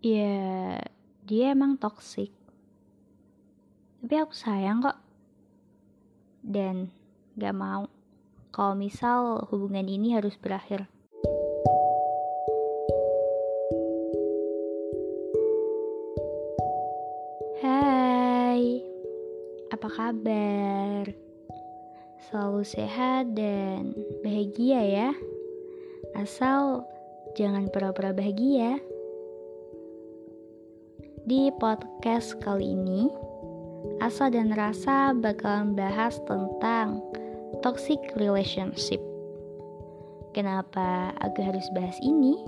ya dia emang toxic. Tapi aku sayang kok. Dan gak mau kalau misal hubungan ini harus berakhir. Hai apa kabar? Selalu sehat dan bahagia ya. Asal jangan pura-pura bahagia di podcast kali ini, Asa dan Rasa bakalan bahas tentang toxic relationship. Kenapa aku harus bahas ini?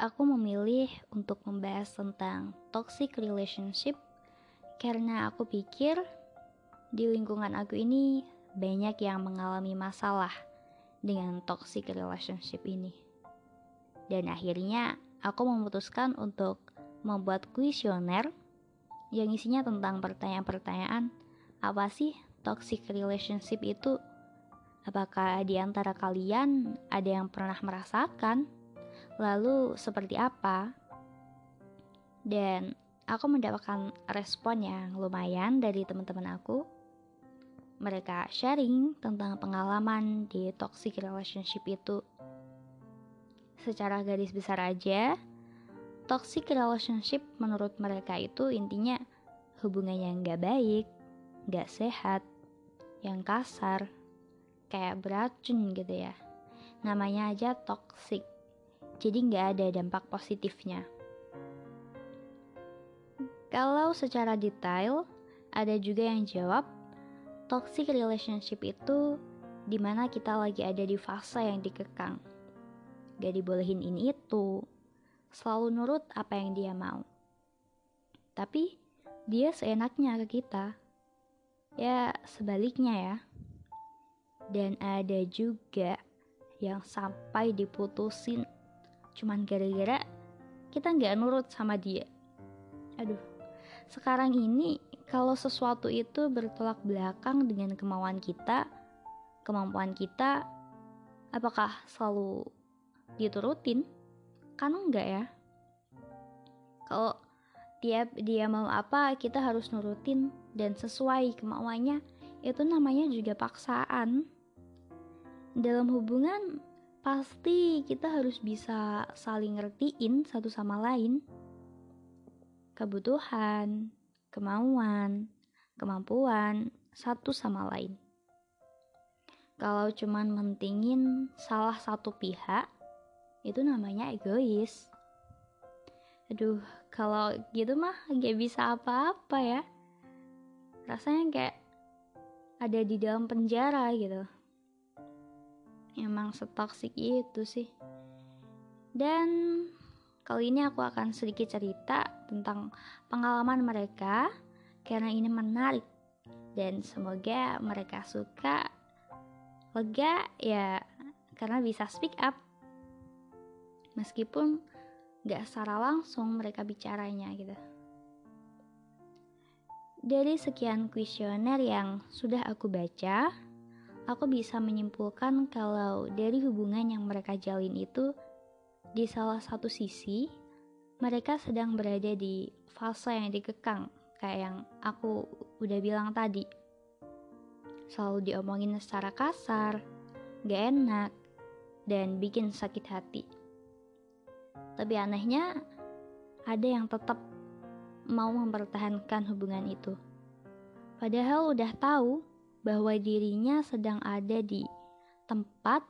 Aku memilih untuk membahas tentang toxic relationship karena aku pikir di lingkungan aku ini banyak yang mengalami masalah dengan toxic relationship ini. Dan akhirnya aku memutuskan untuk membuat kuesioner yang isinya tentang pertanyaan-pertanyaan apa sih toxic relationship itu? Apakah di antara kalian ada yang pernah merasakan? Lalu seperti apa? Dan aku mendapatkan respon yang lumayan dari teman-teman aku mereka sharing tentang pengalaman di toxic relationship itu. Secara garis besar aja, toxic relationship menurut mereka itu intinya hubungan yang gak baik, gak sehat, yang kasar, kayak beracun gitu ya. Namanya aja toxic, jadi gak ada dampak positifnya. Kalau secara detail, ada juga yang jawab toxic relationship itu di mana kita lagi ada di fase yang dikekang. Gak dibolehin ini itu, selalu nurut apa yang dia mau. Tapi dia seenaknya ke kita. Ya sebaliknya ya. Dan ada juga yang sampai diputusin cuman gara-gara kita nggak nurut sama dia. Aduh, sekarang ini kalau sesuatu itu bertolak belakang dengan kemauan kita, kemampuan kita, apakah selalu diturutin? Kan enggak ya. Kalau tiap dia mau apa, kita harus nurutin dan sesuai kemauannya. Itu namanya juga paksaan. Dalam hubungan pasti kita harus bisa saling ngertiin satu sama lain. Kebutuhan, kemauan, kemampuan satu sama lain. Kalau cuman mentingin salah satu pihak, itu namanya egois. Aduh, kalau gitu mah gak bisa apa-apa ya. Rasanya kayak ada di dalam penjara gitu. Emang setoksik itu sih. Dan Kali ini aku akan sedikit cerita tentang pengalaman mereka karena ini menarik. Dan semoga mereka suka. Lega ya karena bisa speak up. Meskipun gak secara langsung mereka bicaranya gitu. Dari sekian kuesioner yang sudah aku baca aku bisa menyimpulkan kalau dari hubungan yang mereka jalin itu di salah satu sisi, mereka sedang berada di fase yang dikekang, kayak yang aku udah bilang tadi. Selalu diomongin secara kasar, gak enak, dan bikin sakit hati. Tapi anehnya, ada yang tetap mau mempertahankan hubungan itu. Padahal udah tahu bahwa dirinya sedang ada di tempat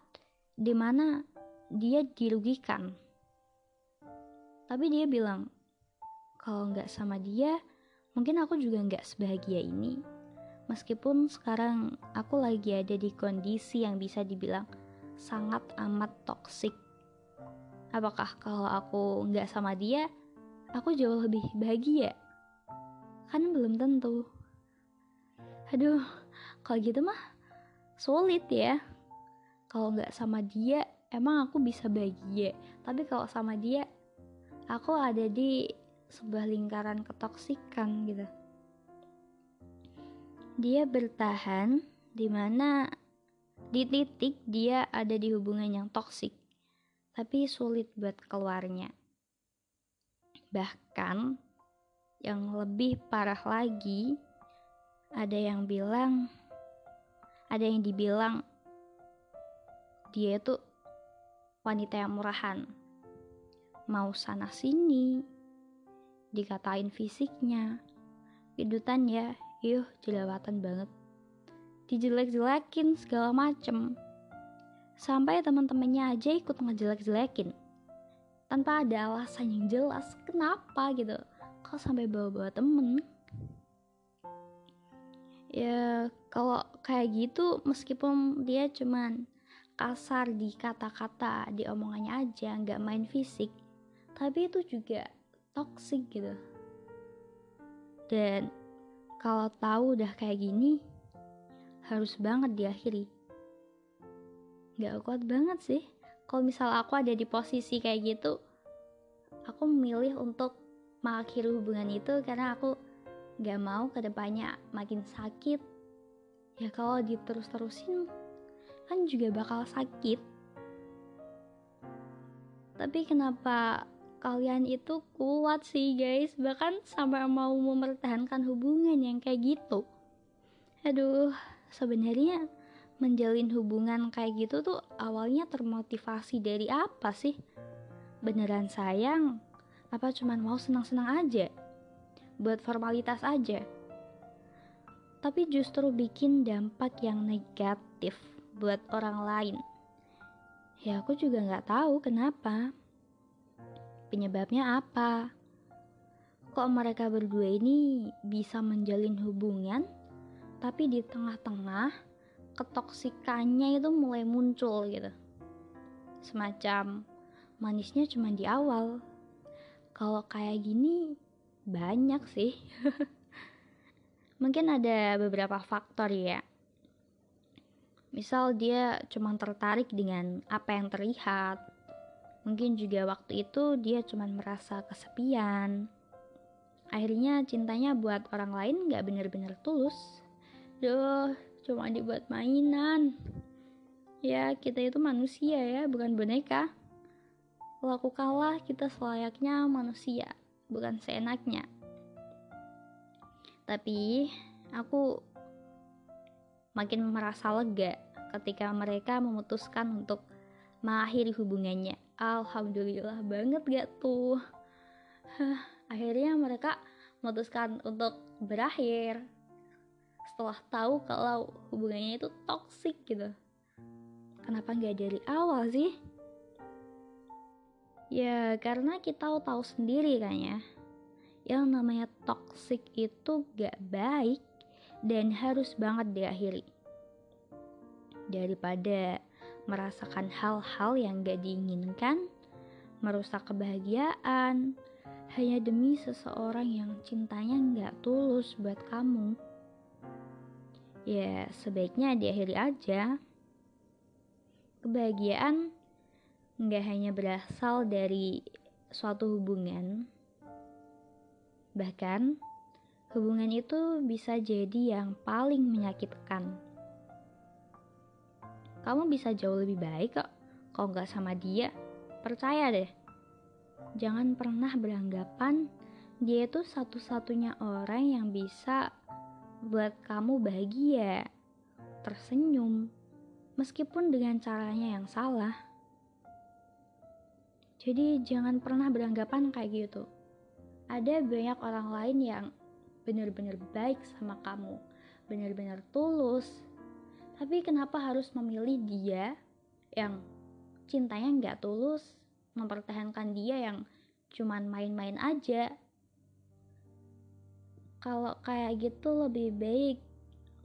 di mana dia dirugikan. Tapi dia bilang, kalau nggak sama dia, mungkin aku juga nggak sebahagia ini. Meskipun sekarang aku lagi ada di kondisi yang bisa dibilang sangat amat toksik. Apakah kalau aku nggak sama dia, aku jauh lebih bahagia? Kan belum tentu. Aduh, kalau gitu mah sulit ya. Kalau nggak sama dia, emang aku bisa bahagia tapi kalau sama dia aku ada di sebuah lingkaran ketoksikan gitu dia bertahan di mana di titik dia ada di hubungan yang toksik, tapi sulit buat keluarnya. Bahkan yang lebih parah lagi, ada yang bilang, ada yang dibilang dia itu wanita yang murahan. Mau sana sini, dikatain fisiknya, kedutan ya, yuh jelawatan banget dijelek-jelekin segala macem. Sampai teman-temannya aja ikut ngejelek-jelekin. Tanpa ada alasan yang jelas kenapa gitu. Kok sampai bawa-bawa temen? Ya kalau kayak gitu meskipun dia cuman kasar di kata-kata, di omongannya aja, nggak main fisik. Tapi itu juga toxic gitu. Dan kalau tahu udah kayak gini, harus banget diakhiri. Gak kuat banget sih. Kalau misal aku ada di posisi kayak gitu, aku memilih untuk mengakhiri hubungan itu karena aku gak mau ke depannya makin sakit. Ya kalau diterus-terusin kan juga bakal sakit. Tapi kenapa kalian itu kuat sih guys bahkan sampai mau mempertahankan hubungan yang kayak gitu aduh sebenarnya menjalin hubungan kayak gitu tuh awalnya termotivasi dari apa sih? Beneran sayang? Apa cuman mau senang-senang aja? Buat formalitas aja? Tapi justru bikin dampak yang negatif buat orang lain. Ya aku juga nggak tahu kenapa. Penyebabnya apa? Kok mereka berdua ini bisa menjalin hubungan tapi di tengah-tengah ketoksikannya itu mulai muncul gitu. Semacam manisnya cuma di awal. Kalau kayak gini banyak sih. Mungkin ada beberapa faktor ya. Misal dia cuma tertarik dengan apa yang terlihat mungkin juga waktu itu dia cuma merasa kesepian akhirnya cintanya buat orang lain gak bener-bener tulus Duh, cuma dibuat mainan. Ya, kita itu manusia ya, bukan boneka. Laku kalah kita selayaknya manusia, bukan seenaknya. Tapi, aku makin merasa lega ketika mereka memutuskan untuk mengakhiri hubungannya. Alhamdulillah banget gak tuh. Akhirnya mereka memutuskan untuk berakhir. Setelah tahu kalau hubungannya itu toksik gitu. Kenapa nggak dari awal sih? Ya karena kita tahu sendiri kan ya. Yang namanya toksik itu gak baik dan harus banget diakhiri. Daripada merasakan hal-hal yang gak diinginkan merusak kebahagiaan hanya demi seseorang yang cintanya gak tulus buat kamu ya sebaiknya diakhiri aja. Kebahagiaan nggak hanya berasal dari suatu hubungan, bahkan hubungan itu bisa jadi yang paling menyakitkan. Kamu bisa jauh lebih baik kok kalau nggak sama dia. Percaya deh. Jangan pernah beranggapan dia itu satu-satunya orang yang bisa buat kamu bahagia, tersenyum, meskipun dengan caranya yang salah. Jadi jangan pernah beranggapan kayak gitu. Ada banyak orang lain yang benar-benar baik sama kamu, benar-benar tulus. Tapi kenapa harus memilih dia yang cintanya nggak tulus, mempertahankan dia yang cuman main-main aja, kalau kayak gitu lebih baik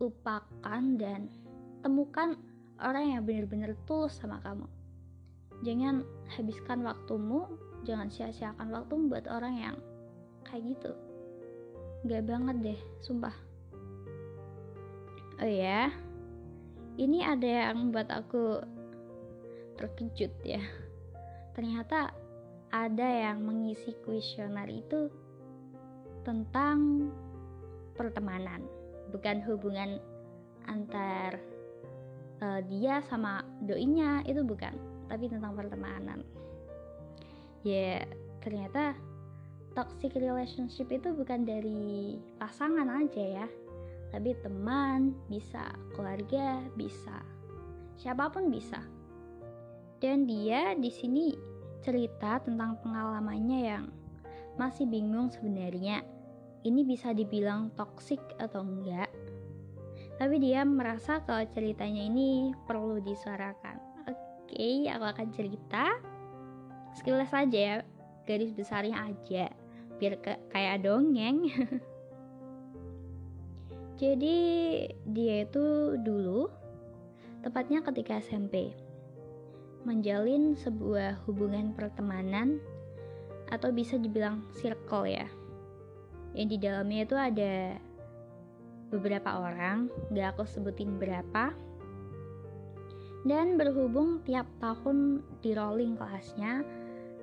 lupakan dan temukan orang yang benar-benar tulus sama kamu. Jangan habiskan waktumu jangan sia-siakan waktu buat orang yang kayak gitu. Gak banget deh sumpah. Oh ya ini ada yang buat aku terkejut ya. Ternyata ada yang mengisi kuesioner itu tentang pertemanan, bukan hubungan antar uh, dia sama doinya itu bukan tapi tentang pertemanan. Ya ternyata toxic relationship itu bukan dari pasangan aja ya tapi teman bisa keluarga bisa. Siapa pun bisa. Dan dia di sini cerita tentang pengalamannya yang masih bingung sebenarnya. Ini bisa dibilang toksik atau enggak? Tapi dia merasa kalau ceritanya ini perlu disuarakan. Oke aku akan cerita. Sekilas saja ya garis besarnya aja. Biar ke kayak dongeng jadi dia itu dulu tepatnya ketika SMP menjalin sebuah hubungan pertemanan atau bisa dibilang circle ya. Yang di dalamnya itu ada beberapa orang gak aku sebutin berapa dan berhubung tiap tahun di rolling kelasnya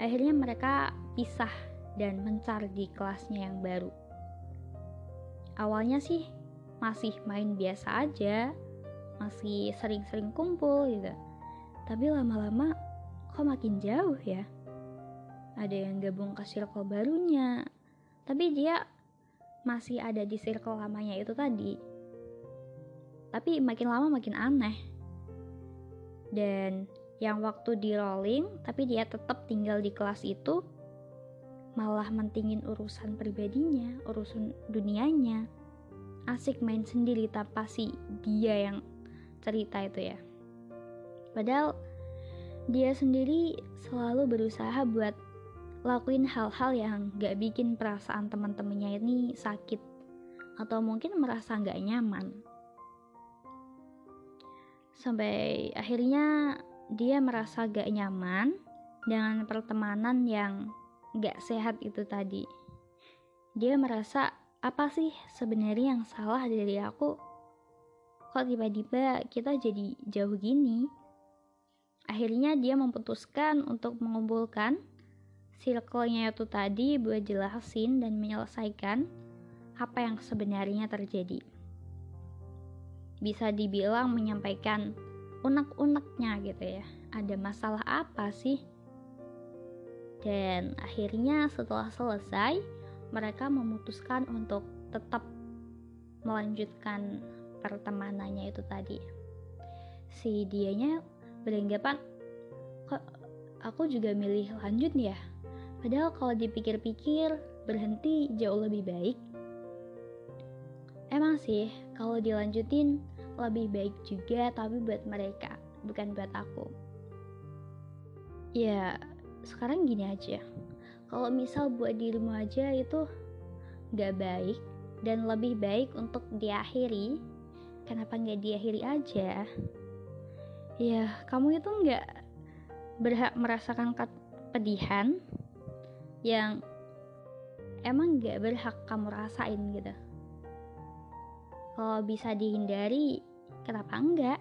akhirnya mereka pisah dan mencar di kelasnya yang baru. Awalnya sih masih main biasa aja masih sering-sering kumpul gitu tapi lama-lama kok makin jauh ya ada yang gabung ke circle barunya tapi dia masih ada di circle lamanya itu tadi. Tapi makin lama makin aneh. Dan yang waktu di rolling tapi dia tetap tinggal di kelas itu malah mentingin urusan pribadinya, urusan dunianya. Asik main sendiri tanpa si dia yang cerita itu ya. Padahal dia sendiri selalu berusaha buat lakuin hal-hal yang gak bikin perasaan teman-temannya ini sakit atau mungkin merasa gak nyaman. Sampai akhirnya dia merasa gak nyaman dengan pertemanan yang gak sehat itu tadi. Dia merasa apa sih sebenarnya yang salah dari aku? Kok tiba-tiba kita jadi jauh gini? Akhirnya dia memutuskan untuk mengumpulkan circle-nya itu tadi buat jelasin dan menyelesaikan apa yang sebenarnya terjadi. Bisa dibilang menyampaikan unek-uneknya gitu ya. Ada masalah apa sih? Dan akhirnya setelah selesai, mereka memutuskan untuk tetap melanjutkan pertemanannya itu tadi. Si dianya beranggapan, kok aku juga milih lanjut ya? Padahal kalau dipikir-pikir, berhenti jauh lebih baik. Emang sih, kalau dilanjutin lebih baik juga, tapi buat mereka, bukan buat aku. Ya, sekarang gini aja. Kalau misal buat dirimu aja itu gak baik dan lebih baik untuk diakhiri, kenapa nggak diakhiri aja? Ya, kamu itu nggak berhak merasakan kepedihan yang emang gak berhak kamu rasain gitu. Kalau bisa dihindari kenapa enggak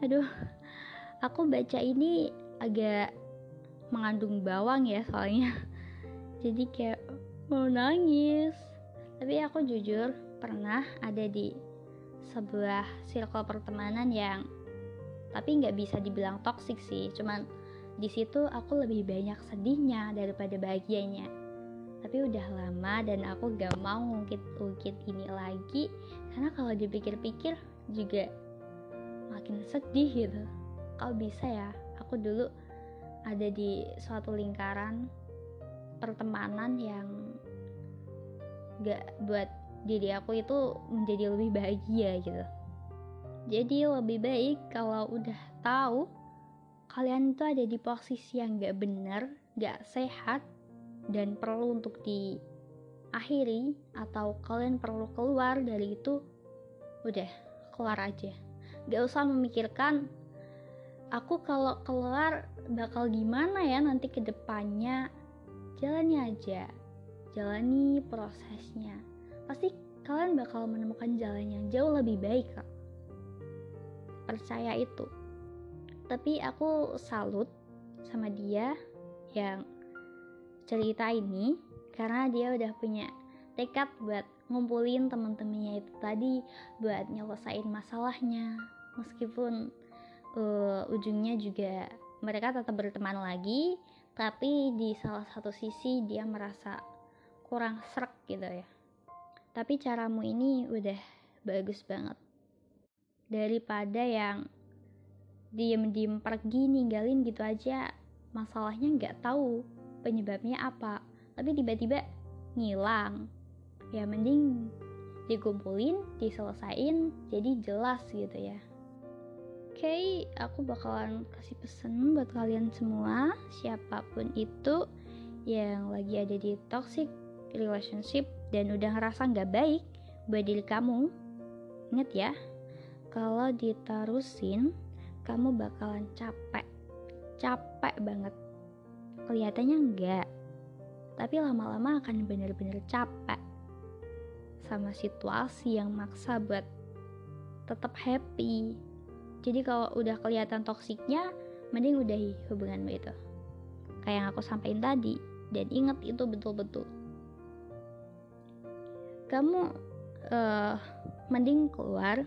aduh aku baca ini agak mengandung bawang ya soalnya. Jadi kayak mau nangis. Tapi aku jujur pernah ada di sebuah circle pertemanan yang tapi nggak bisa dibilang toksik sih. Cuman di situ aku lebih banyak sedihnya daripada bahagianya. Tapi udah lama dan aku gak mau ngungkit-ungkit ini lagi. Karena kalau dipikir-pikir juga makin sedih gitu. Kalau bisa ya aku dulu ada di suatu lingkaran pertemanan yang gak buat diri aku itu menjadi lebih bahagia gitu jadi lebih baik kalau udah tahu kalian itu ada di posisi yang gak bener, gak sehat, dan perlu untuk diakhiri, atau kalian perlu keluar dari itu, udah keluar aja. Gak usah memikirkan, aku kalau keluar bakal gimana ya nanti ke depannya. Jalani aja, jalani prosesnya. Pasti kalian bakal menemukan jalan yang jauh lebih baik kak. Percaya itu tapi aku salut sama dia yang cerita ini karena dia udah punya tekad buat ngumpulin temen-temennya itu tadi buat nyelesain masalahnya meskipun uh, ujungnya juga mereka tetap berteman lagi tapi di salah satu sisi dia merasa kurang serak gitu ya. Tapi caramu ini udah bagus banget. Daripada yang diem-diem pergi ninggalin gitu aja masalahnya nggak tahu penyebabnya apa. Tapi tiba-tiba ngilang. Ya mending dikumpulin diselesain jadi jelas gitu ya okay, aku bakalan kasih pesan buat kalian semua. Siapa pun itu yang lagi ada di toxic relationship dan udah ngerasa nggak baik buat diri kamu inget ya kalau ditarusin kamu bakalan capek. Capek banget. Kelihatannya enggak tapi lama-lama akan bener-bener capek sama situasi yang maksa buat tetap happy jadi kalau udah kelihatan toksiknya mending udahi hubunganmu itu. Kayak yang aku sampaikan tadi dan ingat itu betul-betul. Kamu uh, mending keluar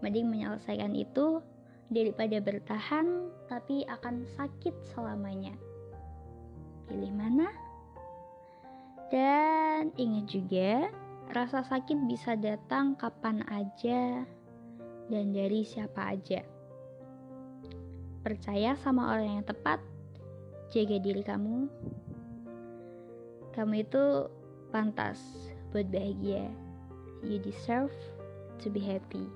mending menyelesaikan itu daripada bertahan tapi akan sakit selamanya. Pilih mana? Dan ingat juga rasa sakit bisa datang kapan aja dan dari siapa aja percaya sama orang yang tepat jaga diri kamu kamu itu pantas buat bahagia. You deserve to be happy.